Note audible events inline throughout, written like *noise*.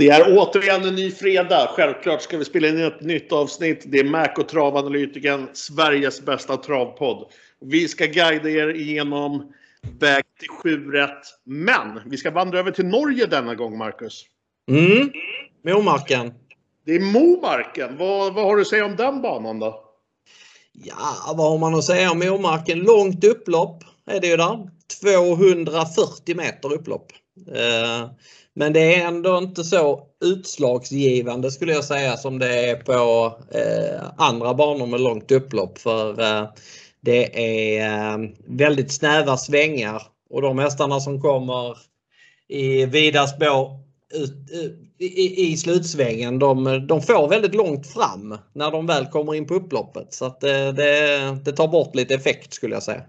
Det är återigen en ny fredag. Självklart ska vi spela in ett nytt avsnitt. Det är Mac och travanalytikern, Sveriges bästa travpodd. Vi ska guida er igenom väg till 7 rätt. Men vi ska vandra över till Norge denna gång, Marcus. Mm. Momarken. Det är Momarken. Vad, vad har du att säga om den banan då? Ja, vad har man att säga om Momarken? Långt upplopp är det ju där. 240 meter upplopp. Eh, men det är ändå inte så utslagsgivande skulle jag säga som det är på eh, andra banor med långt upplopp. För eh, det är eh, väldigt snäva svängar och de hästarna som kommer i vida spår ut, eh, i, i slutsvängen de, de får väldigt långt fram när de väl kommer in på upploppet. Så att det, det, det tar bort lite effekt skulle jag säga.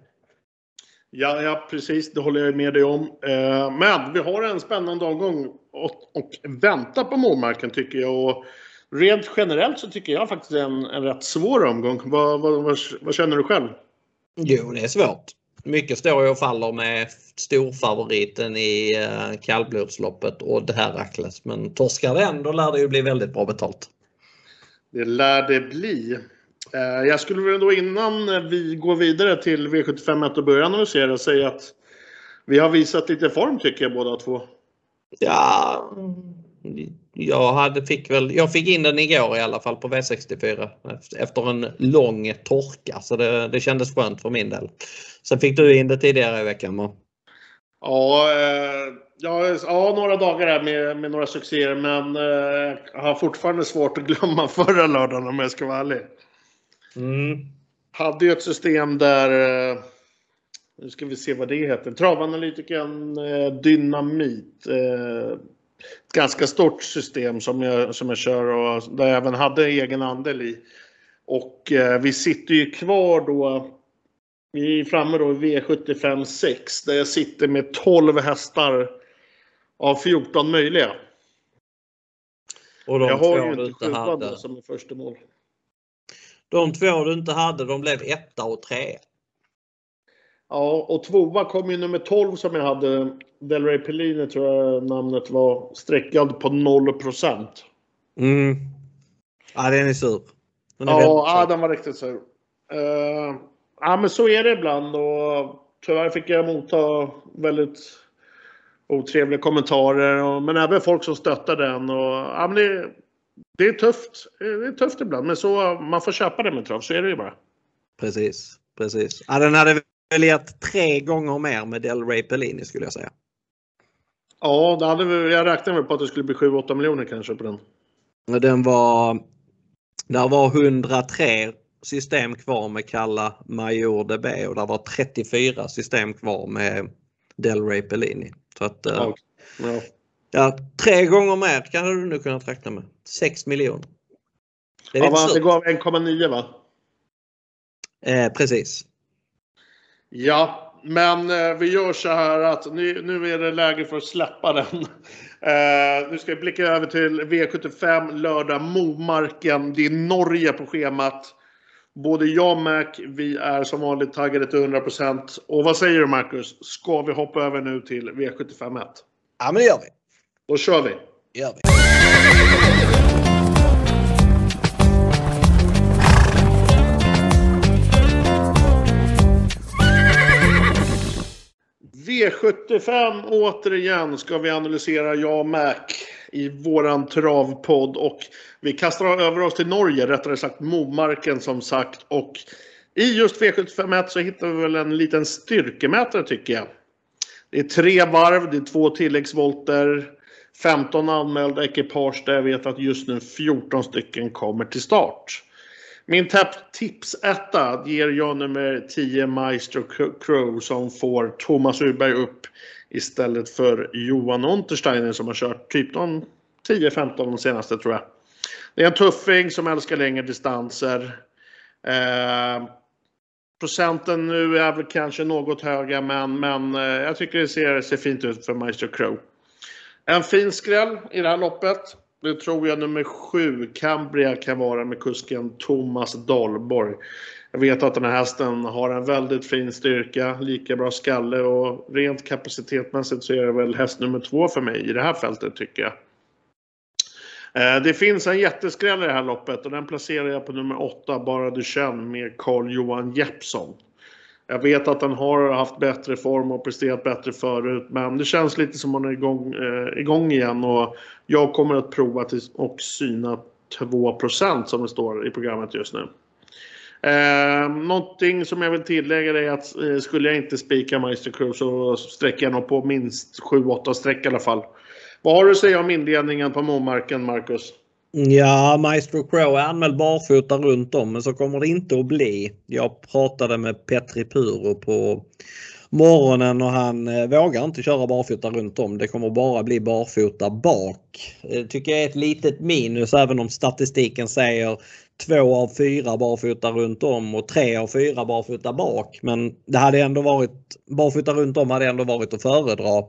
Ja, ja, precis. Det håller jag med dig om. Eh, men vi har en spännande omgång och, och vänta på målmarken tycker jag. Och rent generellt så tycker jag faktiskt det är en, en rätt svår omgång. Vad, vad, vad, vad, känner du själv? Jo, det är svårt. Mycket står och faller med storfavoriten i uh, kallblodsloppet Odd Herakles. Men torskar den, då lär det ju bli väldigt bra betalt. Det lär det bli. Eh, jag skulle väl då innan vi går vidare till V75 och börjar analysera säga att vi har visat lite form tycker jag båda två. Ja, jag, hade, fick väl, jag fick in den igår i alla fall på V64 efter en lång torka så det, det kändes skönt för min del. Sen fick du in det tidigare i veckan va? Ja, eh, ja, ja, några dagar här med, med några succéer men eh, jag har fortfarande svårt att glömma förra lördagen om jag ska vara ärlig. Mm. Hade ju ett system där, eh, nu ska vi se vad det heter, travanalytikern eh, Dynamit. Eh, ett ganska stort system som jag, som jag kör och där jag även hade egen andel i. Och vi sitter ju kvar då vi är framme då i V75 6 där jag sitter med 12 hästar av 14 möjliga. Och de jag har ju inte sjuan som är första mål. De två du inte hade, de blev etta och tre. Ja, och tvåa kom ju nummer 12 som jag hade. Delray Pellini tror jag namnet var. Streckad på 0% Mm. Ja, den är sur. Den är ja, ja, den var riktigt sur. Uh, ja, men så är det ibland och tyvärr fick jag motta väldigt otrevliga kommentarer. Och, men även folk som stöttar den. Och, ja, men det, det är tufft. Det är tufft ibland, men så man får köpa det med trav. Så är det ju bara. Precis, precis. Ja, den hade väl gett tre gånger mer med Del Rey Pellini skulle jag säga. Ja, det hade vi, jag räknade väl på att det skulle bli 7-8 miljoner kanske på den. Den var... Där var 103 system kvar med Kalla Major DB och där var 34 system kvar med Del Rey Pellini. Så att, ja. Ja. Ja, tre gånger mer kan du nu kunnat räkna med. 6 miljoner. Det, är ja, det gav 1,9 va? Eh, precis. Ja, men eh, vi gör så här att nu, nu är det läge för att släppa den. *laughs* Eh, nu ska vi blicka över till V75 lördag Momarken. Det är Norge på schemat. Både jag och Mac, vi är som vanligt taggade till 100%. Och vad säger du Marcus? Ska vi hoppa över nu till V75 1? Ja, men det gör vi. Då kör vi! Gör vi. V75 återigen ska vi analysera jag och Mac i våran travpodd och vi kastar över oss till Norge, rättare sagt Momarken som sagt och i just V751 så hittar vi väl en liten styrkemätare tycker jag. Det är tre varv, det är två tilläggsvolter, 15 anmälda ekipage där jag vet att just nu 14 stycken kommer till start. Min tipsetta ger jag nummer 10 Maestro Crow som får Thomas Urberg upp istället för Johan Untersteiner som har kört typ 10-15 de senaste tror jag. Det är en tuffing som älskar längre distanser. Eh, procenten nu är väl kanske något höga men, men eh, jag tycker det ser, ser fint ut för Maestro Crow. En fin skräll i det här loppet. Det tror jag nummer sju, Cambria, kan vara med kusken Thomas Dahlborg. Jag vet att den här hästen har en väldigt fin styrka, lika bra skalle och rent kapacitetmässigt så är det väl häst nummer två för mig i det här fältet tycker jag. Eh, det finns en jätteskräll i det här loppet och den placerar jag på nummer åtta, Bara Duchenne med Carl-Johan Jeppsson. Jag vet att han har haft bättre form och presterat bättre förut men det känns lite som att han är igång, eh, igång igen och jag kommer att prova till, och syna 2% som det står i programmet just nu. Eh, någonting som jag vill tillägga är att eh, skulle jag inte spika Meister Crew så sträcker jag nog på minst 7-8 streck i alla fall. Vad har du att säga om inledningen på Momarken, Marcus? Ja, Maestro Crow är anmäld barfota runt om men så kommer det inte att bli. Jag pratade med Petri Puro på morgonen och han eh, vågar inte köra barfota runt om. Det kommer bara bli barfota bak. Det tycker jag är ett litet minus även om statistiken säger två av fyra barfota runt om och tre av fyra barfota bak. Men det hade ändå varit barfota runt om hade ändå varit att föredra.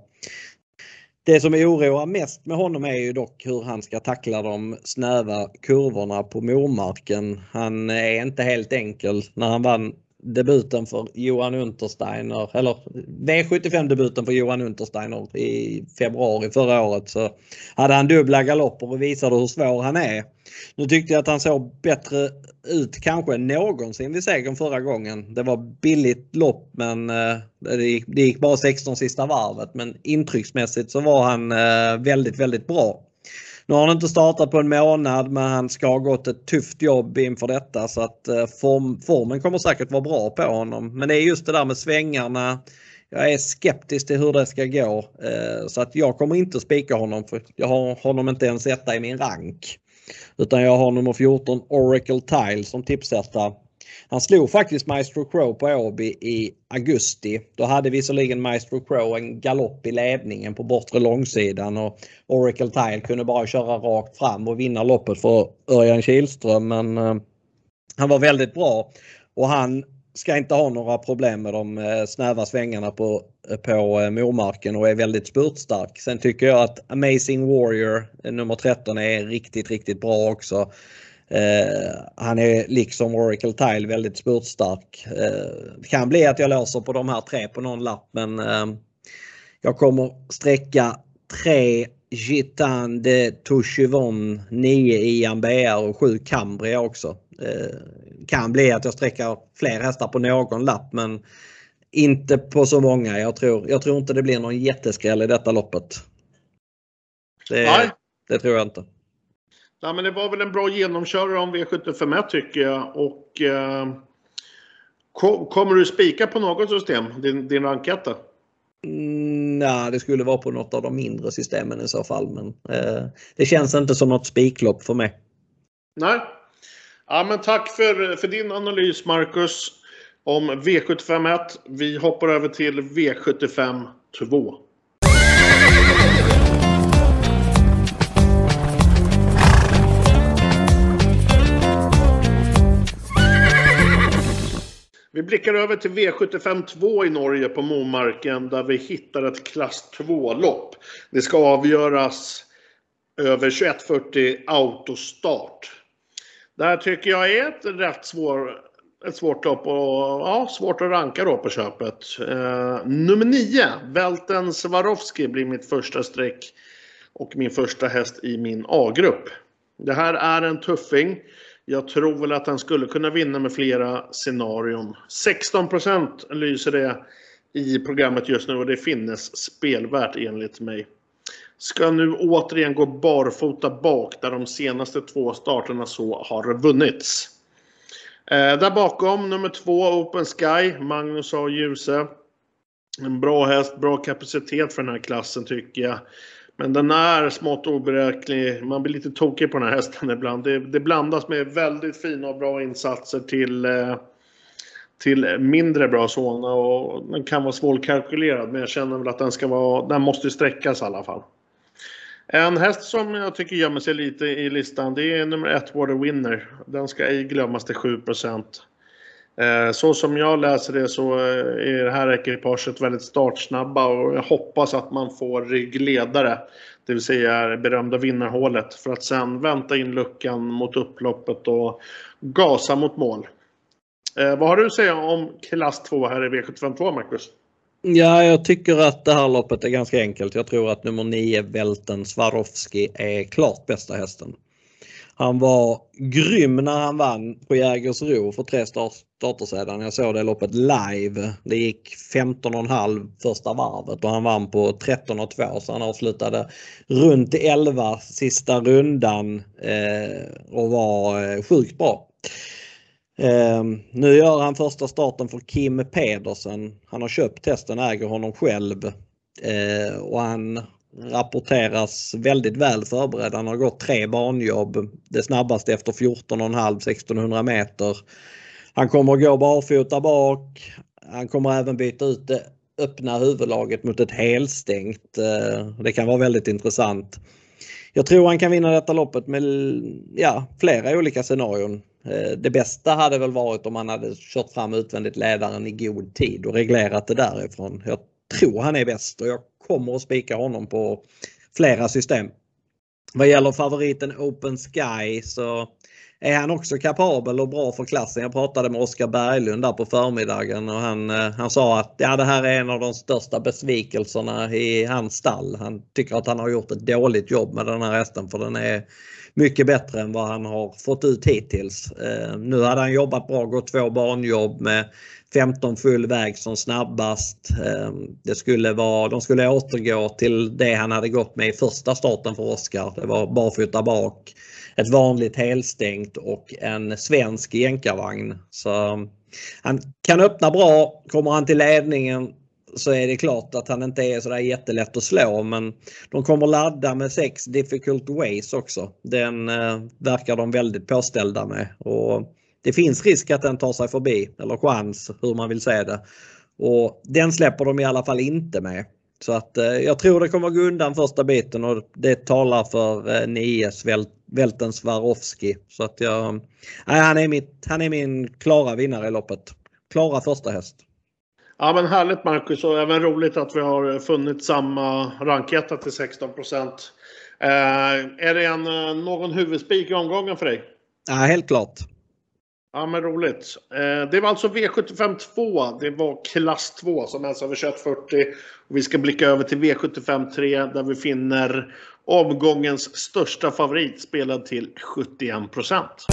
Det som oroar mest med honom är ju dock hur han ska tackla de snäva kurvorna på mormarken. Han är inte helt enkel. När han vann debuten för Johan Untersteiner, eller V75-debuten för Johan Untersteiner i februari förra året så hade han dubbla galopper och visade hur svår han är. Nu tyckte jag att han såg bättre ut kanske än någonsin vid segern förra gången. Det var billigt lopp men eh, det gick, det gick bara 16 sista varvet men intrycksmässigt så var han eh, väldigt, väldigt bra. Nu har han inte startat på en månad men han ska ha gått ett tufft jobb inför detta så att eh, form, formen kommer säkert vara bra på honom. Men det är just det där med svängarna. Jag är skeptisk till hur det ska gå eh, så att jag kommer inte spika honom för jag har honom inte ens etta i min rank. Utan jag har nummer 14 Oracle Tile som tipsetta. Han slog faktiskt Maestro Crow på Åby i augusti. Då hade visserligen Maestro Crow en galopp i ledningen på bortre långsidan och Oracle Tile kunde bara köra rakt fram och vinna loppet för Örjan Kihlström men eh, han var väldigt bra. Och han ska inte ha några problem med de eh, snäva svängarna på, eh, på mormarken och är väldigt spurtstark. Sen tycker jag att Amazing Warrior nummer 13 är riktigt, riktigt bra också. Eh, han är liksom Oracle Tile väldigt spurtstark. Eh, det kan bli att jag låser på de här tre på någon lapp men eh, jag kommer sträcka 3 Gitan de Touchevon, 9 Ian BR och 7 Cambria också. Eh, kan bli att jag sträcker fler hästar på någon lapp men inte på så många. Jag tror, jag tror inte det blir någon jätteskräll i detta loppet. Det, Nej. det tror jag inte. Ja, men det var väl en bra genomkörare om V751 tycker jag. Och, eh, kom, kommer du spika på något system, din, din ranketta? Mm, nej, det skulle vara på något av de mindre systemen i så fall. Men eh, det känns inte som något spiklopp för mig. Nej, Ja, men tack för, för din analys Marcus om V751. Vi hoppar över till V75 2. Blickar över till V75 2 i Norge på Momarken där vi hittar ett klass 2-lopp. Det ska avgöras över 2140 autostart. Det här tycker jag är ett rätt svår, ett svårt lopp och ja, svårt att ranka då på köpet. Eh, nummer 9, Velten Swarovski blir mitt första streck och min första häst i min A-grupp. Det här är en tuffing. Jag tror väl att han skulle kunna vinna med flera scenarion. 16% lyser det i programmet just nu och det finnes spelvärt enligt mig ska nu återigen gå barfota bak där de senaste två starterna så har vunnits. Eh, där bakom nummer två Open Sky, Magnus A. Djuse. En bra häst, bra kapacitet för den här klassen tycker jag. Men den är smått oberäknelig. Man blir lite tokig på den här hästen ibland. Det, det blandas med väldigt fina och bra insatser till, eh, till mindre bra sådana. Och den kan vara svårkalkylerad men jag känner väl att den ska vara, den måste sträckas i alla fall. En häst som jag tycker gömmer sig lite i listan det är nummer ett Water Winner. Den ska ej glömmas till 7%. Eh, så som jag läser det så eh, är det här ekipaget väldigt startsnabba och jag hoppas att man får ryggledare. Det vill säga det berömda vinnarhålet för att sen vänta in luckan mot upploppet och gasa mot mål. Eh, vad har du att säga om klass 2 här i V752 Marcus? Ja, jag tycker att det här loppet är ganska enkelt. Jag tror att nummer 9, Välten Swarovski, är klart bästa hästen. Han var grym när han vann på Jägersro för tre starter sedan. Jag såg det loppet live. Det gick 15,5 första varvet och han vann på 13,2 så han avslutade runt 11 sista rundan eh, och var eh, sjukt bra. Eh, nu gör han första starten för Kim Pedersen. Han har köpt testen, äger honom själv. Eh, och han rapporteras väldigt väl förberedd. Han har gått tre banjobb. Det snabbaste efter 14,5 1600 meter. Han kommer att gå barfota bak. Han kommer även byta ut det öppna huvudlaget mot ett helstängt. Eh, det kan vara väldigt intressant. Jag tror han kan vinna detta loppet med ja, flera olika scenarion. Eh, det bästa hade väl varit om han hade kört fram utvändigt ledaren i god tid och reglerat det därifrån. Jag tror han är bäst och jag kommer att spika honom på flera system. Vad gäller favoriten Open Sky så är han också kapabel och bra för klassen. Jag pratade med Oskar Berglund där på förmiddagen och han, eh, han sa att ja, det här är en av de största besvikelserna i hans stall. Han tycker att han har gjort ett dåligt jobb med den här hästen för den är mycket bättre än vad han har fått ut hittills. Eh, nu hade han jobbat bra, gått två banjobb med 15 full väg som snabbast. Eh, det skulle vara, de skulle återgå till det han hade gått med i första starten för Oskar. Det var barfota bak, ett vanligt helstängt och en svensk jänkarvagn. Så eh, han kan öppna bra. Kommer han till ledningen så är det klart att han inte är sådär jättelätt att slå men de kommer ladda med sex difficult ways också. Den eh, verkar de väldigt påställda med. Och det finns risk att den tar sig förbi, eller chans hur man vill säga det. Och Den släpper de i alla fall inte med. Så att eh, jag tror det kommer gå undan första biten och det talar för eh, Nies Välten Swarovski. Så att jag, eh, nej, han, är mitt, han är min klara vinnare i loppet. Klara första häst. Ja men härligt Marcus och även roligt att vi har funnit samma ranketta till 16 procent. Eh, är det en, eh, någon huvudspik i omgången för dig? Ja, helt klart. Ja men roligt. Eh, det var alltså V75 2. Det var klass 2 som alltså över 2140. Och vi ska blicka över till V75 3 där vi finner omgångens största favorit spelad till 71 procent.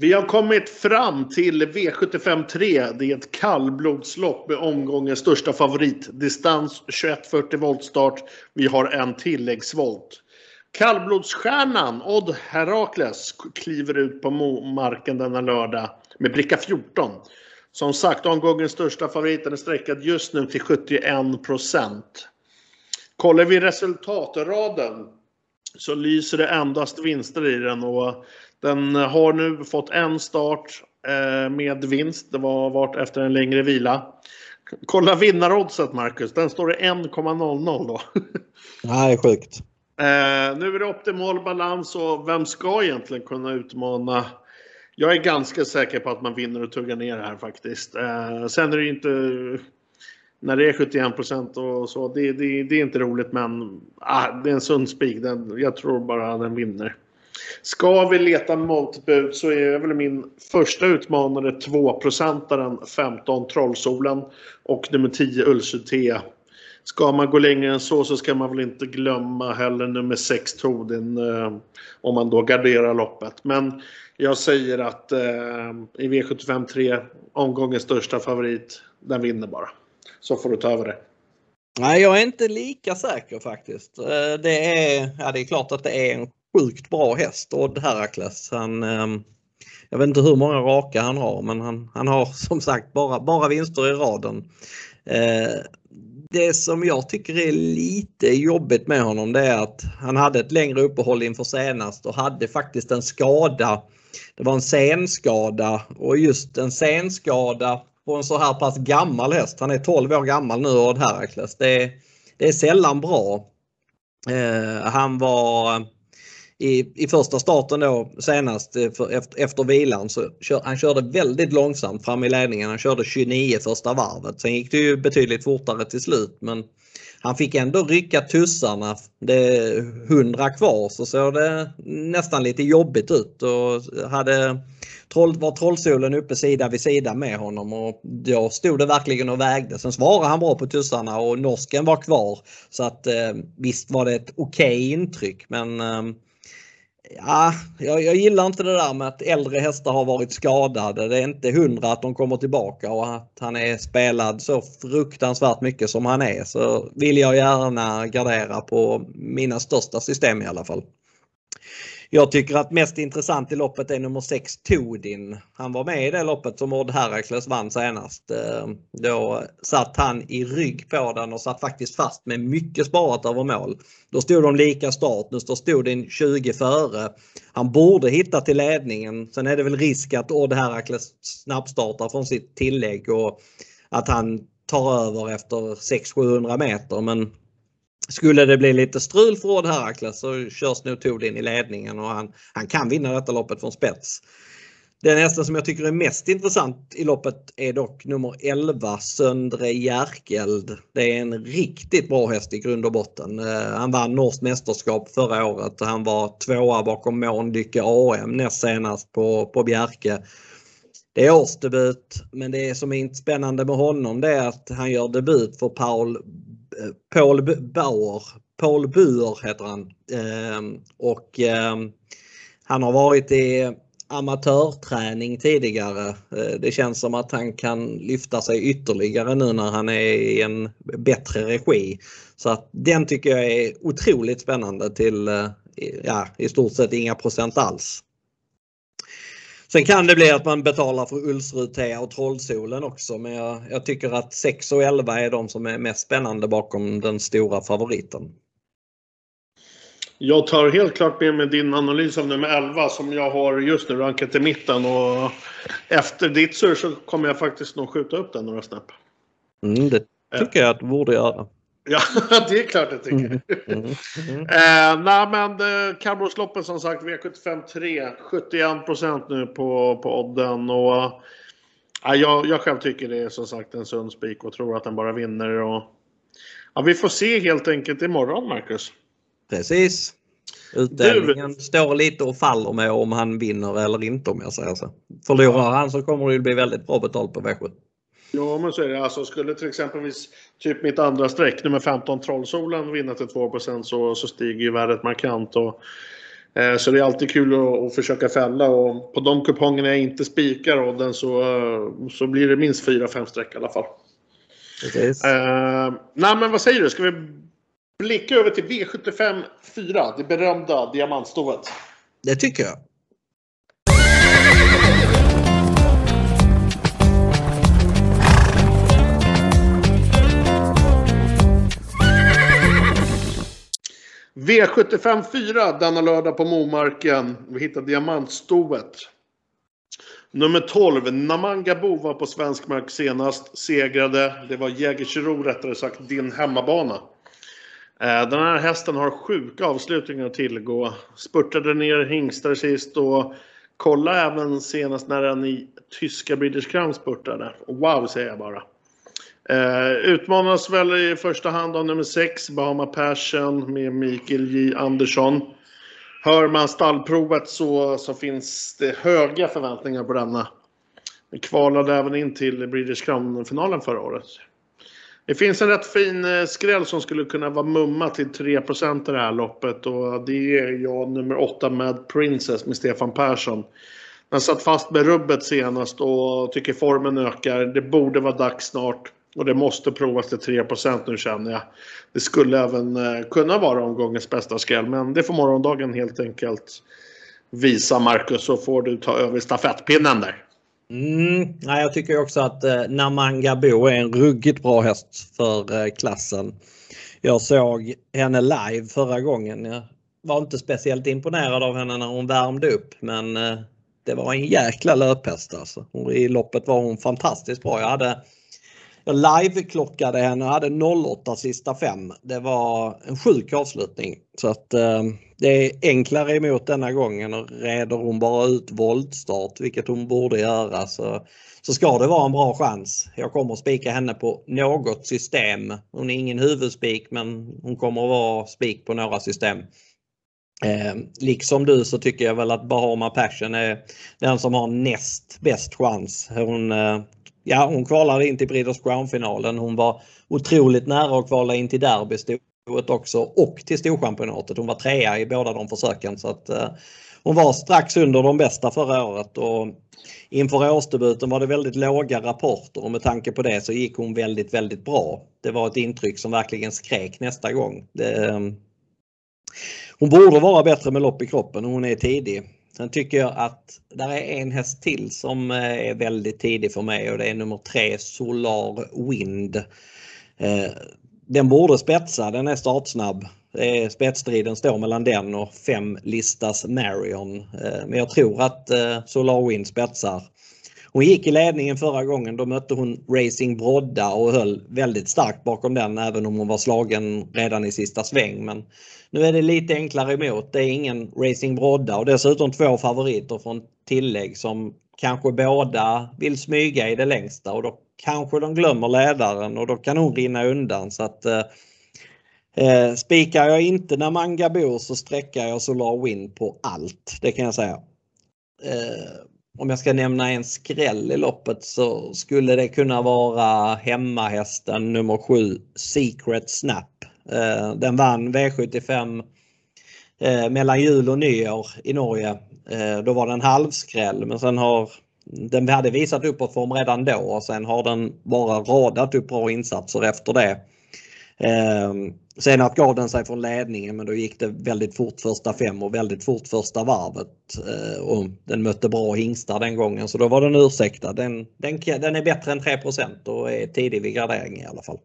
Vi har kommit fram till V75 3. Det är ett kallblodslopp med omgångens största favorit. Distans 2140 volt start. Vi har en tilläggsvolt. Kallblodsstjärnan Odd Herakles kliver ut på marken denna lördag med bricka 14. Som sagt, omgångens största favorit är sträckad just nu till 71 procent. Kollar vi resultatraden så lyser det endast vinster i den och den har nu fått en start eh, med vinst. Det var varit efter en längre vila. Kolla vinnaroddset Marcus, den står i 1,00 då. *laughs* Är sjukt. Eh, nu är det optimal balans och vem ska egentligen kunna utmana? Jag är ganska säker på att man vinner och tuggar ner här faktiskt. Eh, sen är det ju inte när det är 71 procent och så. Det, det, det, är inte roligt men ah, det är en sund spik. Jag tror bara den vinner. Ska vi leta motbud så är väl min första utmanare 2-procentaren 15 Trollsolen och nummer 10 Ulcer Ska man gå längre än så så ska man väl inte glömma heller nummer 6 Todin eh, om man då garderar loppet. Men jag säger att eh, i V75 3 omgångens största favorit, den vinner bara. Så får du ta över det. Nej, jag är inte lika säker faktiskt. Eh, det är, ja, det är klart att det är en sjukt bra häst, Odd Herakles. Han, ehm, jag vet inte hur många raka han har men han, han har *laughs* som sagt bara, bara vinster i raden. Eh, det som jag tycker är lite jobbigt med honom det är att han hade ett längre uppehåll inför senast och hade faktiskt en skada. Det var en senskada och just en senskada på en så här pass gammal häst. Han är 12 år gammal nu Odd Herakles. Det, det är sällan bra. Eh, han var i, i första starten då senast eh, för, efter, efter vilan så kör, han körde väldigt långsamt fram i ledningen. Han körde 29 första varvet. Sen gick det ju betydligt fortare till slut men han fick ändå rycka tussarna. Det är 100 kvar så såg det nästan lite jobbigt ut och hade troll, var Trollsolen uppe sida vid sida med honom och då stod det verkligen och vägde. Sen svarade han bra på tussarna och norsken var kvar. Så att eh, visst var det ett okej okay intryck men eh, Ja, jag, jag, gillar inte det där med att äldre hästar har varit skadade. Det är inte hundra att de kommer tillbaka och att han är spelad så fruktansvärt mycket som han är. Så vill jag gärna gardera på mina största system i alla fall. Jag tycker att mest intressant i loppet är nummer 6 Todin. Han var med i det loppet som Odd Herakles vann senast. Eh, då satt han i rygg på den och satt faktiskt fast med mycket sparat över mål. Då stod de lika start. Nu står Todin 20 före. Han borde hitta till ledningen. Sen är det väl risk att Odd Herakles snabbstartar från sitt tillägg och att han tar över efter 600-700 meter. Men skulle det bli lite strul för Odd Herakles så körs nog Todin i ledningen och han, han kan vinna detta loppet från spets. Den hästen som jag tycker är mest intressant i loppet är dock nummer 11 Söndre Järkeld. Det är en riktigt bra häst i grund och botten. Eh, han vann norskt mästerskap förra året och han var tvåa bakom Månlycke AM näst senast på, på Bjerke. Det är årsdebut men det som är spännande med honom det är att han gör debut för Paul Paul Bauer. Paul Buer heter han. Eh, och eh, han har varit i amatörträning tidigare. Eh, det känns som att han kan lyfta sig ytterligare nu när han är i en bättre regi. Så att den tycker jag är otroligt spännande till eh, ja, i stort sett inga procent alls. Sen kan det bli att man betalar för Ulsrud Tea och Trollsolen också men jag, jag, tycker att 6 och 11 är de som är mest spännande bakom den stora favoriten. Jag tar helt klart med mig din analys av nummer 11 som jag har just nu rankat i mitten och efter ditt sur så kommer jag faktiskt nog skjuta upp den några snäpp. Mm, det tycker jag att du borde göra. Ja, *laughs* det är klart jag tycker. Mm, mm, eh, nej, men eh, kallblodsloppet som sagt V75 3. 71% nu på, på odden. Och, eh, jag, jag själv tycker det är som sagt en sund spik och tror att den bara vinner. Och, ja, vi får se helt enkelt imorgon, Marcus. Precis. Utdelningen du... står lite och faller med om han vinner eller inte om jag säger så. Förlorar han så kommer det bli väldigt bra betalt på V7. Ja, men så är det. Alltså, skulle till exempelvis typ mitt andra streck, nummer 15 Trollsolen, vinna till 2 så, så stiger ju värdet markant. Och, eh, så det är alltid kul att, att, försöka fälla och på de kupongerna jag inte spikar odden så, så blir det minst 4-5 streck i alla fall. Eh, nej, men vad säger du? Ska vi blicka över till V75 4, det berömda diamantstovet? Det tycker jag. V75 4 denna lördag på Momarken. Vi hittar diamantstoet. Nummer 12, Namangabo var på svensk mark senast. Segrade. Det var Jägersro rättare sagt, din hemmabana. Eh, den här hästen har sjuka avslutningar att tillgå. Spurtade ner hingstar sist och kolla även senast när den i tyska British Crown spurtade. Wow säger jag bara. Eh, utmanas väl i första hand av nummer 6, Bahama Passion med Mikael J Andersson. Hör man stallprovet så, så finns det höga förväntningar på denna. Den kvalade även in till British Crown-finalen förra året. Det finns en rätt fin eh, skräll som skulle kunna vara mumma till 3 i det här loppet och det är jag nummer 8 med Princess med Stefan Persson. Den satt fast med rubbet senast och tycker formen ökar. Det borde vara dags snart. Och det måste provas till 3% nu känner jag. Det skulle även eh, kunna vara omgångens bästa skräll. Men det får morgondagen helt enkelt visa Marcus. Så får du ta över stafettpinnen där. Mm, nej, jag tycker också att eh, Namanga Bo är en ruggigt bra häst för eh, klassen. Jag såg henne live förra gången. Jag var inte speciellt imponerad av henne när hon värmde upp men eh, det var en jäkla löphäst alltså. I loppet var hon fantastiskt bra. Jag hade jag live-klockade henne och hade 08 sista fem. Det var en sjuk avslutning. Så att eh, det är enklare emot denna gången och reder hon bara ut voltstart, vilket hon borde göra, så, så ska det vara en bra chans. Jag kommer att spika henne på något system. Hon är ingen huvudspik men hon kommer att vara spik på några system. Eh, liksom du så tycker jag väl att Bahama Passion är den som har näst bäst chans. Hon, eh, ja, hon kvalade in till Breeders Crown-finalen. Hon var otroligt nära att kvala in till derbystoet också och till Storchampionatet. Hon var trea i båda de försöken. Så att, eh, hon var strax under de bästa förra året. Och inför årsdebuten var det väldigt låga rapporter och med tanke på det så gick hon väldigt, väldigt bra. Det var ett intryck som verkligen skrek nästa gång. Det, eh, hon borde vara bättre med lopp i kroppen och hon är tidig. Sen tycker jag att där är en häst till som eh, är väldigt tidig för mig och det är nummer tre Solar Wind. Eh, den borde spetsa, den är startsnabb. Spetsstriden står mellan den och fem listas Marion. Eh, men jag tror att Solar Wind spetsar. Hon gick i ledningen förra gången. Då mötte hon Racing Brodda och höll väldigt starkt bakom den även om hon var slagen redan i sista sväng. Men nu är det lite enklare emot. Det är ingen Racing Brodda och dessutom två favoriter från tillägg som kanske båda vill smyga i det längsta och då kanske de glömmer ledaren och då kan hon rinna undan. så att eh, eh Spikar jag inte när Manga bor så sträcker jag Solar Win på allt. Det kan jag säga. Eh, om jag ska nämna en skräll i loppet så skulle det kunna vara hemmahästen nummer 7 Secret Snap. Eh, den vann V75 eh, mellan jul och nyår i Norge. Eh, då var den halvskräll men sen har den hade visat uppåtform redan då och sen har den bara radat upp bra insatser efter det. Ehm, sen gav den sig från ledningen men då gick det väldigt fort första fem och väldigt fort första varvet. Ehm, och den mötte bra hingstar den gången så då var den ursäktad. Den, den, den är bättre än 3% och är tidig vid gradering i alla fall.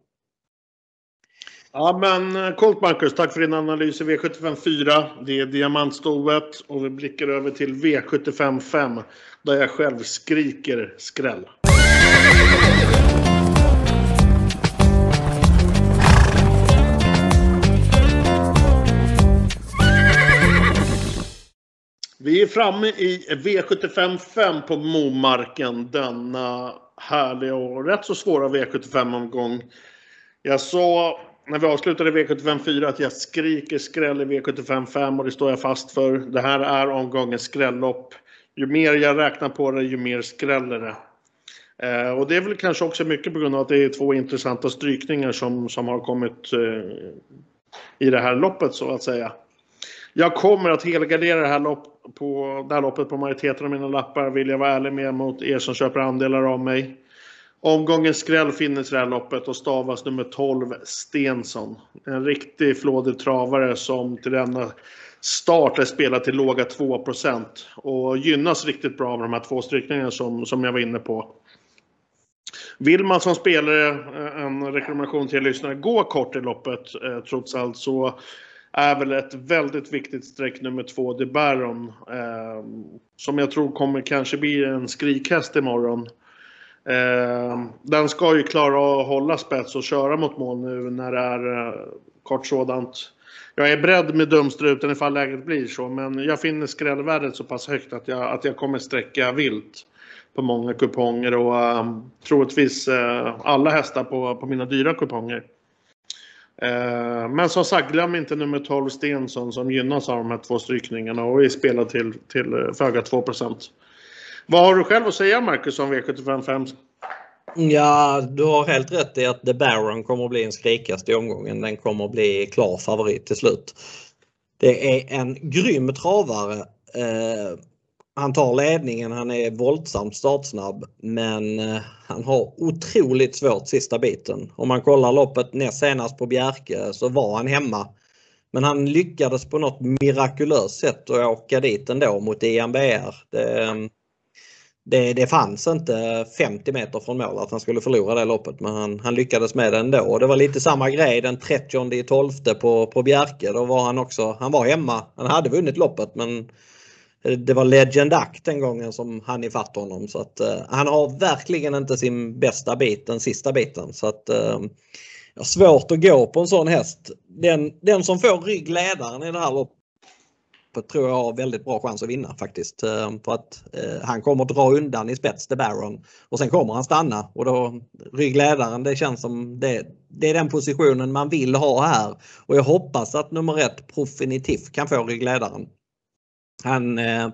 Ja men eh, Colt Marcus, tack för din analys i V75 4. Det är diamantstoet och vi blickar över till V75 5 där jag själv skriker skräll. Vi är framme i V75 5 på Momarken denna härliga och rätt så svåra V75-omgång. Jag sa när vi avslutade V75 4 att jag skriker skräll i V75 5 och det står jag fast för. Det här är omgångens skrällopp. Ju mer jag räknar på det, ju mer skräller det. Eh, och det är väl kanske också mycket på grund av att det är två intressanta strykningar som, som har kommit eh, i det här loppet så att säga. Jag kommer att helgardera det här, lopp på, det här loppet på majoriteten av mina lappar vill jag vara ärlig med mot er som köper andelar av mig. Omgångens skräll finns i det här loppet och stavas nummer 12 Stensson. En riktig flådig travare som till denna start är spelad till låga 2% och gynnas riktigt bra av de här två strykningarna som, som jag var inne på. Vill man som spelare, eh, en rekommendation till er lyssnare, gå kort i loppet eh, trots allt så är väl ett väldigt viktigt streck nummer två, De Baron. Eh, som jag tror kommer kanske bli en skrikhäst imorgon. Eh, den ska ju klara att hålla spets och köra mot mål nu när det är eh, kort sådant. Jag är beredd med dumstruten ifall läget blir så, men jag finner skrällvärdet så pass högt att jag, att jag kommer sträcka vilt på många kuponger och uh, troligtvis uh, alla hästar på, på mina dyra kuponger. Eh, men som sagt, glöm inte nummer 12 Stensson som gynnas av de här två strykningarna och är spelad till, till eh, föga 2 vad har du själv att säga Marcus om V75 5? Ja, du har helt rätt i att The Baron kommer att bli en skrikast i omgången. Den kommer att bli klar favorit till slut. Det är en grym travare. Eh, han tar ledningen, han är våldsamt startsnabb men eh, han har otroligt svårt sista biten. Om man kollar loppet näst senast på Bjerke så var han hemma. Men han lyckades på något mirakulöst sätt att åka dit ändå mot IMBR. Det, ehm, det, det fanns inte 50 meter från mål att han skulle förlora det loppet men han, han lyckades med det ändå. Och det var lite samma grej den 30 12 på, på Bjerke. Då var han också, han var hemma. Han hade vunnit loppet men det var Legend Act den gången som han ifatt honom så att eh, han har verkligen inte sin bästa bit den sista biten så att uh, svårt att gå på en sån häst. Den, den som får ryggledaren i det här loppet tror jag har väldigt bra chans att vinna faktiskt. Eh, för att eh, han kommer att dra undan i spets The Baron och sen kommer han stanna och då ryggledaren det känns som det, det är den positionen man vill ha här. Och jag hoppas att nummer ett Profinitiv kan få ryggledaren. Han eh,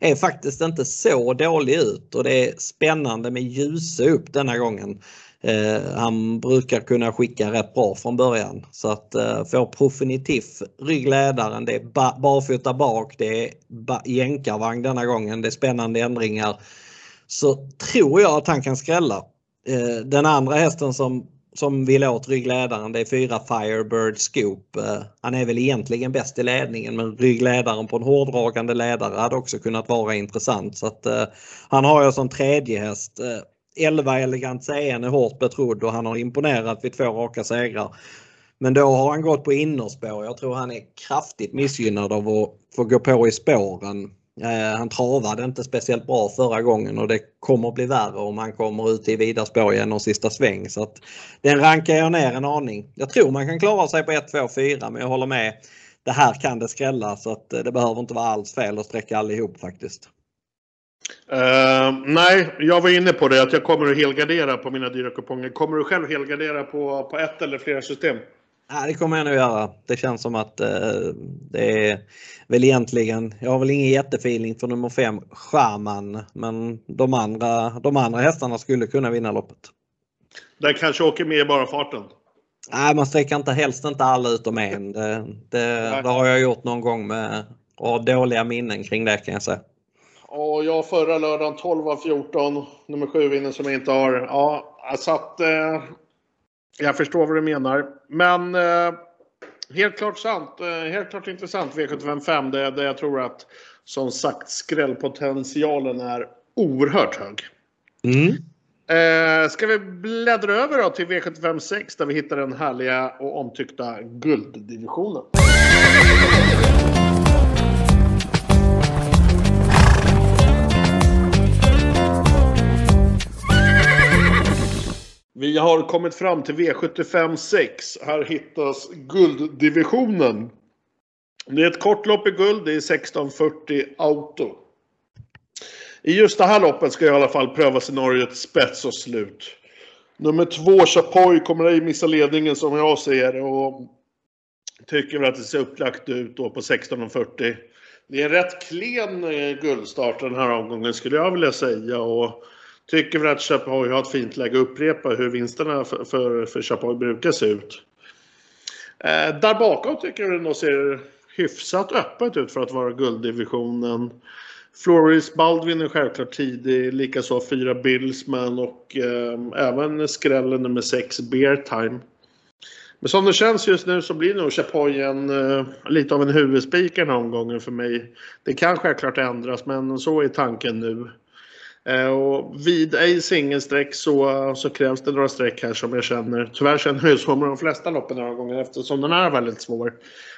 är faktiskt inte så dålig ut och det är spännande med ljus upp denna gången. Eh, han brukar kunna skicka rätt bra från början. Så att eh, få Profinitif ryggledaren, det är barfota bak, det är jänkarvagn denna gången, det är spännande ändringar. Så tror jag att han kan skrälla. Den andra hästen som, som vill åt ryggledaren det är fyra Firebird Scoop. Eh, han är väl egentligen bäst i ledningen men ryggledaren på en hårdragande ledare hade också kunnat vara intressant. Så att, eh, han har jag som tredje häst. Eh, 11 Elegant CN är hårt betrodd och han har imponerat vid två raka segrar. Men då har han gått på innerspår. Jag tror han är kraftigt missgynnad av att få gå på i spåren. Eh, han travade inte speciellt bra förra gången och det kommer bli värre om han kommer ut i vida spår genom sista sväng. Så att den rankar jag ner en aning. Jag tror man kan klara sig på 1, 2, 4 men jag håller med. Det här kan det skrälla så att eh, det behöver inte vara alls fel att sträcka allihop faktiskt. Uh, nej, jag var inne på det att jag kommer att helgardera på mina dyra kuponger. Kommer du själv helgardera på, på ett eller flera system? Ja, det kommer jag nog göra. Det känns som att uh, det är väl egentligen, jag har väl ingen jättefeeling för nummer 5, Schaman, men de andra, de andra hästarna skulle kunna vinna loppet. Den kanske åker med i bara farten? Nej, man sträcker inte helst inte alla utom en. Det, det, det har jag gjort någon gång med och har dåliga minnen kring det kan jag säga. Och jag förra lördagen 12 av 14. Nummer 7 vinner som jag inte har. Ja, så att eh, jag förstår vad du menar. Men eh, helt klart sant. Eh, helt klart intressant V755. Det, det jag tror att som sagt skrällpotentialen är oerhört hög. Mm. Eh, ska vi bläddra över då till V75 6 där vi hittar den härliga och omtyckta gulddivisionen. Vi har kommit fram till V75 6. Här hittas gulddivisionen. Det är ett kort lopp i guld. Det är 1640 auto. I just det här loppet ska i alla fall pröva scenariot spets och slut. Nummer två, Chapoy, kommer ej missa ledningen som jag ser det. Och tycker väl att det ser upplagt ut då på 16.40. Det är en rätt klen eh, guldstart den här omgången skulle jag vilja säga. Och Tycker väl att Chapoy har ett fint läge att upprepa hur vinsterna för, för, för Chapoy brukar se ut. Eh, där bakom tycker jag det ser hyfsat öppet ut för att vara gulddivisionen. Floris Baldwin är självklart tidig, likaså fyra Billsman och eh, även skrällen nummer 6 Bear Time. Men som det känns just nu så blir nog Chapoy en, eh, lite av en huvudspik den här omgången för mig. Det kan självklart ändras men så är tanken nu. Eh, och vid ej singelsträck så, så krävs det några streck här som jag känner. Tyvärr känner jag så med de flesta loppen några gånger eftersom den är väldigt svår.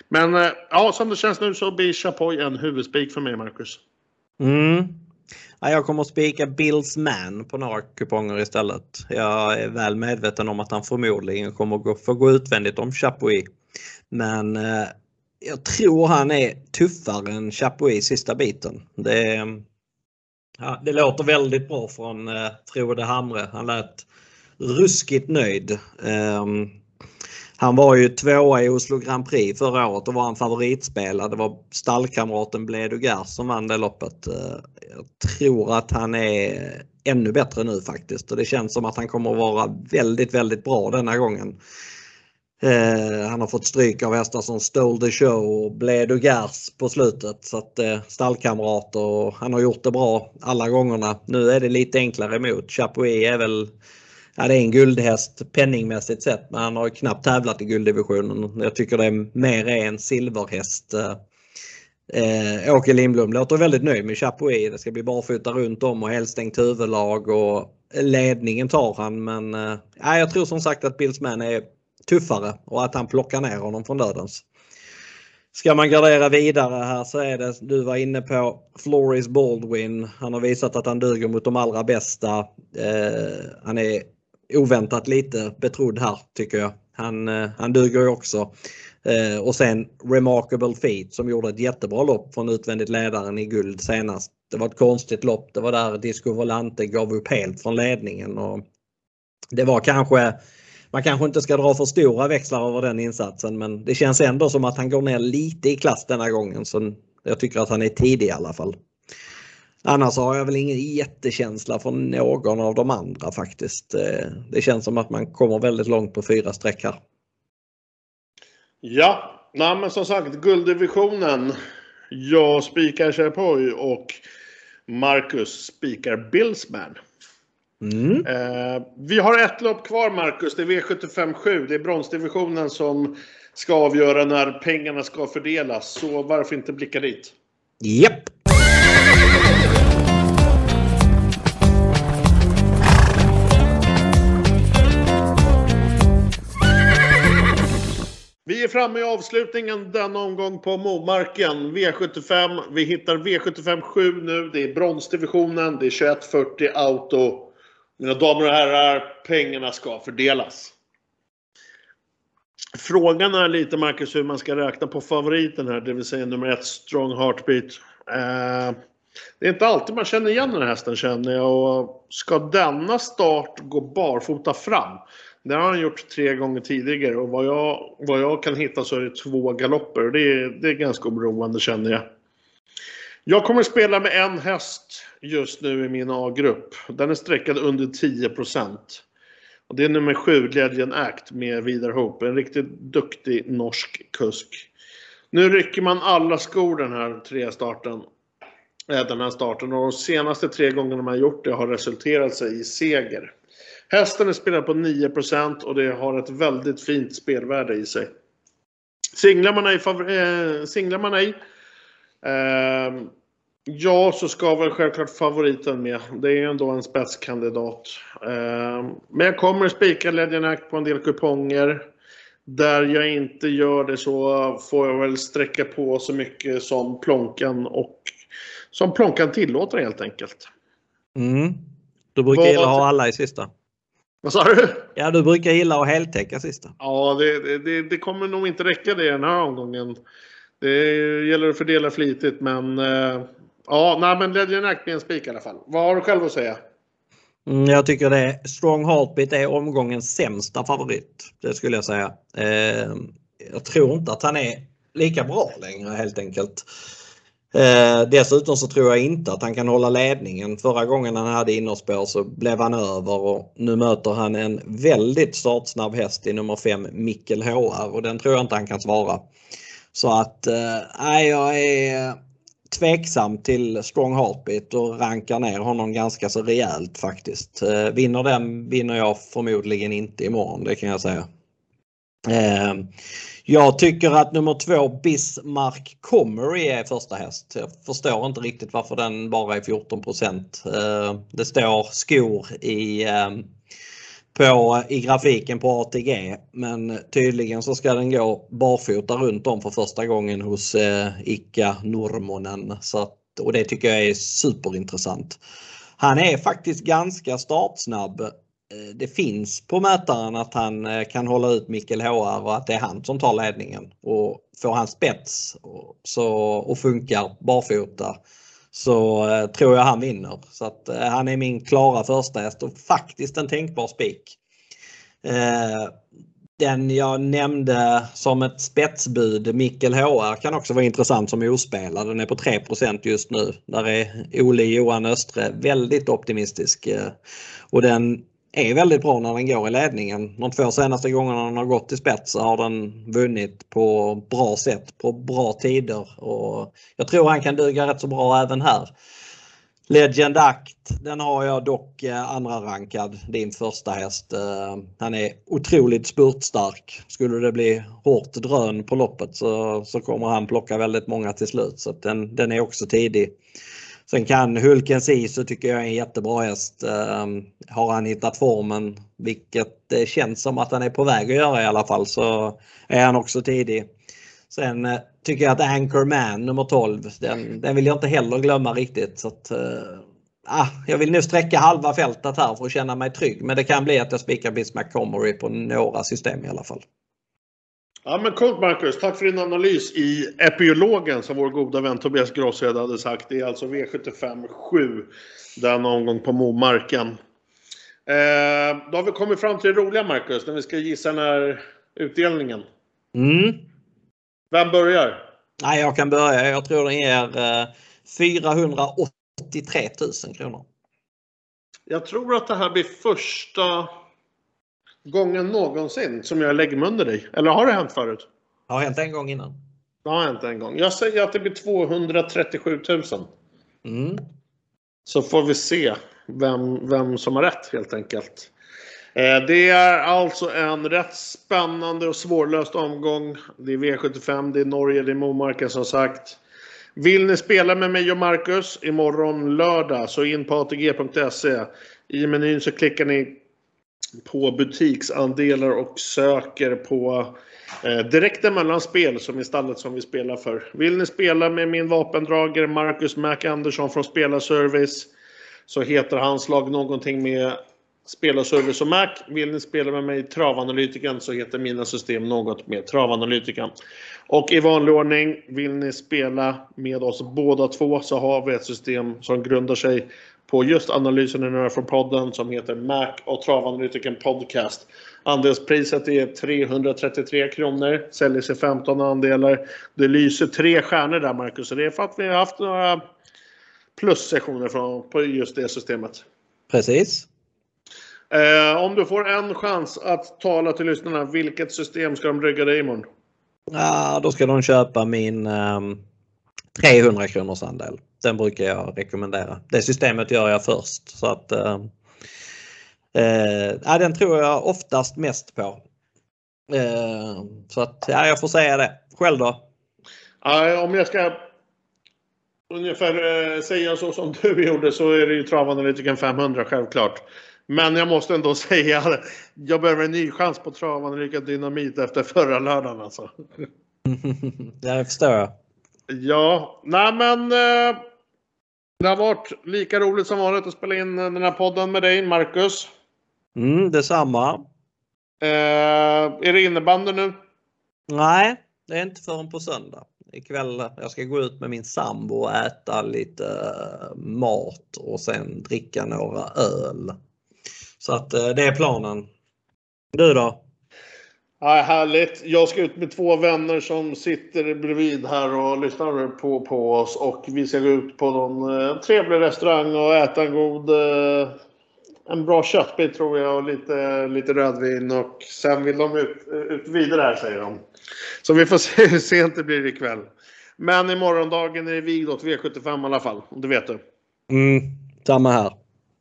Men eh, ja, som det känns nu så blir Chapoy en huvudspik för mig, Marcus. Mm. Ja, jag kommer att spika Bills Man på några kuponger istället. Jag är väl medveten om att han förmodligen kommer att få gå utvändigt om Chapuis. Men eh, jag tror han är tuffare än Chapuis sista biten. Det, Ja, det låter väldigt bra från eh, Frode Hamre. Han lät ruskigt nöjd. Um, han var ju tvåa i Oslo Grand Prix förra året och var en favoritspelare. Det var stallkamraten Bledugar som vann det loppet. Uh, jag tror att han är ännu bättre nu faktiskt och det känns som att han kommer att vara väldigt, väldigt bra denna gången. Eh, han har fått stryk av hästar som Stole the Show och Bled och Gers på slutet. Så att eh, stallkamrater och han har gjort det bra alla gångerna. Nu är det lite enklare emot. Chapuis är väl Ja, det är en guldhäst penningmässigt sett men han har knappt tävlat i gulddivisionen. Jag tycker det är mer är en silverhäst. Eh, eh, Åke Lindblom låter väldigt nöjd med Chapuis. Det ska bli barfota runt om och helstängt huvudlag och ledningen tar han men eh, jag tror som sagt att Billsman är tuffare och att han plockar ner honom från dödens. Ska man gardera vidare här så är det, du var inne på Floris Baldwin. Han har visat att han duger mot de allra bästa. Eh, han är oväntat lite betrodd här tycker jag. Han, eh, han duger ju också. Eh, och sen Remarkable Feet som gjorde ett jättebra lopp från utvändigt ledaren i guld senast. Det var ett konstigt lopp. Det var där Disco Volante gav upp helt från ledningen. Och det var kanske man kanske inte ska dra för stora växlar över den insatsen men det känns ändå som att han går ner lite i klass denna gången. Så jag tycker att han är tidig i alla fall. Annars har jag väl ingen jättekänsla för någon av de andra faktiskt. Eh, det känns som att man kommer väldigt långt på fyra streck här. Ja, Nej, men som sagt gulddivisionen. Jag spikar Sherpoy och Marcus spikar Billsman. Mm. Eh, vi har ett lopp kvar Marcus, det är V75 7. Det är bronsdivisionen som ska avgöra när pengarna ska fördelas. Så varför inte blicka dit? Japp! Yep. Vi är framme i avslutningen denna omgång på Momarken. V75. Vi hittar V75 7 nu. Det är bronsdivisionen. Det är 2140 auto. Mina damer och herrar, pengarna ska fördelas. Frågan är lite Marcus hur man ska räkna på favoriten här, det vill säga nummer ett Strong Heartbeat. Eh, det är inte alltid man känner igen den här hästen känner jag och ska denna start gå barfota fram? Det har han gjort tre gånger tidigare och vad jag, vad jag kan hitta så är det två galopper. Det är, det är ganska oroande känner jag. Jag kommer spela med en häst just nu i min A-grupp. Den är sträckad under 10 och Det är nummer 7, Legend Act med Vidar Hope. En riktigt duktig norsk kusk. Nu rycker man alla skor den här tre starten. Äh, den här starten och de senaste tre gångerna man gjort det har resulterat sig i seger. Hästen är spelad på 9% och det har ett väldigt fint spelvärde i sig. Singlar man ej, äh, singlar man ej eh, Ja, så ska väl självklart favoriten med. Det är ju ändå en spetskandidat. Eh, men jag kommer spika Act på en del kuponger. Där jag inte gör det så får jag väl sträcka på så mycket som plånkan och som plånkan tillåter helt enkelt. Mm. Du brukar Vad... gilla att ha alla i sista. Vad sa du? Ja, du brukar gilla att heltäcka sista. Ja, det, det, det, kommer nog inte räcka det den här omgången. Det gäller att fördela flitigt, men eh, Ja, nej, men Legend Act blir en spik i alla fall. Vad har du själv att säga? Mm, jag tycker det. Strong Heartbeat är omgångens sämsta favorit. Det skulle jag säga. Eh, jag tror inte att han är lika bra längre helt enkelt. Eh, dessutom så tror jag inte att han kan hålla ledningen. Förra gången han hade innerspår så blev han över och nu möter han en väldigt startsnabb häst i nummer 5 Mikkel HR och den tror jag inte han kan svara. Så att, eh, jag är tveksam till Strong Heartbeat och rankar ner honom ganska så rejält faktiskt. Eh, vinner den vinner jag förmodligen inte imorgon, det kan jag säga. Eh, jag tycker att nummer två Bismarck Comery är första häst. Jag förstår inte riktigt varför den bara är 14 eh, Det står skor i på, i grafiken på ATG. Men tydligen så ska den gå barfota runt om för första gången hos eh, Ika Nurmonen. Så att, och det tycker jag är superintressant. Han är faktiskt ganska startsnabb. Eh, det finns på mätaren att han eh, kan hålla ut Mikkel HR och att det är han som tar ledningen. Och får han spets och, så, och funkar barfota så eh, tror jag han vinner. Så att eh, han är min klara första häst och faktiskt en tänkbar spik. Eh, den jag nämnde som ett spetsbud, Mikkel HR, kan också vara intressant som ospelad. Den är på 3% just nu. Där är Ole Johan Östre väldigt optimistisk. Och den är väldigt bra när den går i ledningen. De två senaste gångerna den har gått i spets så har den vunnit på bra sätt, på bra tider. Och jag tror han kan duga rätt så bra även här. Legend Act, den har jag dock eh, andra rankad, din första häst. Eh, han är otroligt spurtstark. Skulle det bli hårt drön på loppet så, så kommer han plocka väldigt många till slut. Så den, den är också tidig. Sen kan Hulkens Iso tycker jag är en jättebra häst. Ehm, har han hittat formen, vilket det känns som att han är på väg att göra i alla fall, så är han också tidig. Sen eh, tycker jag att Anchorman nummer 12, den, den vill jag inte heller glömma riktigt. Så att, eh, ah, jag vill nu sträcka halva fältet här för att känna mig trygg. Men det kan bli att jag spikar Bismarck Comrie på några system i alla fall. Ja men coolt Marcus, tack för din analys i epiologen som vår goda vän Tobias Grosshed hade sagt. Det är alltså V75 7, den omgång på Momarken. Eh, då har vi kommit fram till det roliga Marcus, när vi ska gissa den här utdelningen. Mm. Vem börjar? Nej, jag kan börja. Jag tror den ger eh, 483 000 kronor. Jag tror att det här blir första gången någonsin som jag lägger mig under dig. Eller har det hänt förut? Det har hänt en gång innan. Det har hänt en gång. Jag säger att det blir 237 000. Mm. Så får vi se vem, vem som har rätt helt enkelt. Eh, Det är alltså en rätt spännande och svårlöst omgång. Det är V75, det är Norge, det är Momarken som sagt. Vill ni spela med mig och Marcus imorgon lördag så in på atg.se. I menyn så klickar ni på butiksandelar och söker på eh, direkta mellanspel som är stallet som vi spelar för. Vill ni spela med min vapendragare Marcus Mac Andersson från Spelarservice så heter hans lag någonting med Spelarservice och Mac. Vill ni spela med mig Travanalytikern så heter mina system något med Travanalytikern. Och i vanlig ordning, vill ni spela med oss båda två så har vi ett system som grundar sig på just analysen hör från podden som heter Mac och Travanalytiken Podcast. Andelspriset är 333 kronor, säljer sig 15 andelar. Det lyser tre stjärnor där Marcus, så det är för att vi har haft några plussessioner från, på just det systemet. Precis. Eh, om du får en chans att tala till lyssnarna, vilket system ska de rygga dig imorgon? Ja, då ska de köpa min ehm, 300 kronors andel. Den brukar jag rekommendera. Det systemet gör jag först. Så att, eh, eh, ja, den tror jag oftast mest på. Eh, så att ja, jag får säga det. Själv då? Ja, om jag ska ungefär eh, säga så som du gjorde så är det ju Travanalytiken 500 självklart. Men jag måste ändå *laughs* säga att jag behöver en ny chans på Travanalytiken Dynamit efter förra lördagen alltså. *laughs* det förstår jag. Ja, nej men eh, det har varit lika roligt som vanligt att spela in den här podden med dig Marcus. Mm, detsamma. Eh, är det innebandy nu? Nej, det är inte förrän på söndag. Ikväll jag ska gå ut med min sambo och äta lite eh, mat och sen dricka några öl. Så att eh, det är planen. Du då? Ja, härligt. Jag ska ut med två vänner som sitter bredvid här och lyssnar på, på oss. Och vi ska gå ut på någon eh, trevlig restaurang och äta en god... Eh, en bra köttbit tror jag och lite, lite rödvin. Och sen vill de ut, eh, ut vidare här säger de. Så vi får *laughs* se hur sent det blir ikväll. Men i morgondagen är det vigd åt V75 i alla fall. Det vet du. Mm, samma här.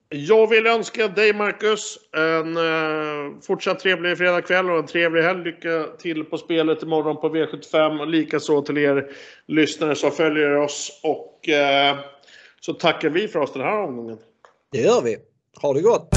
Jag vill önska dig Marcus en eh, fortsatt trevlig fredagkväll och en trevlig helg. Lycka till på spelet imorgon på V75 och likaså till er lyssnare som följer oss. Och eh, så tackar vi för oss den här omgången. Det gör vi. Ha det gott!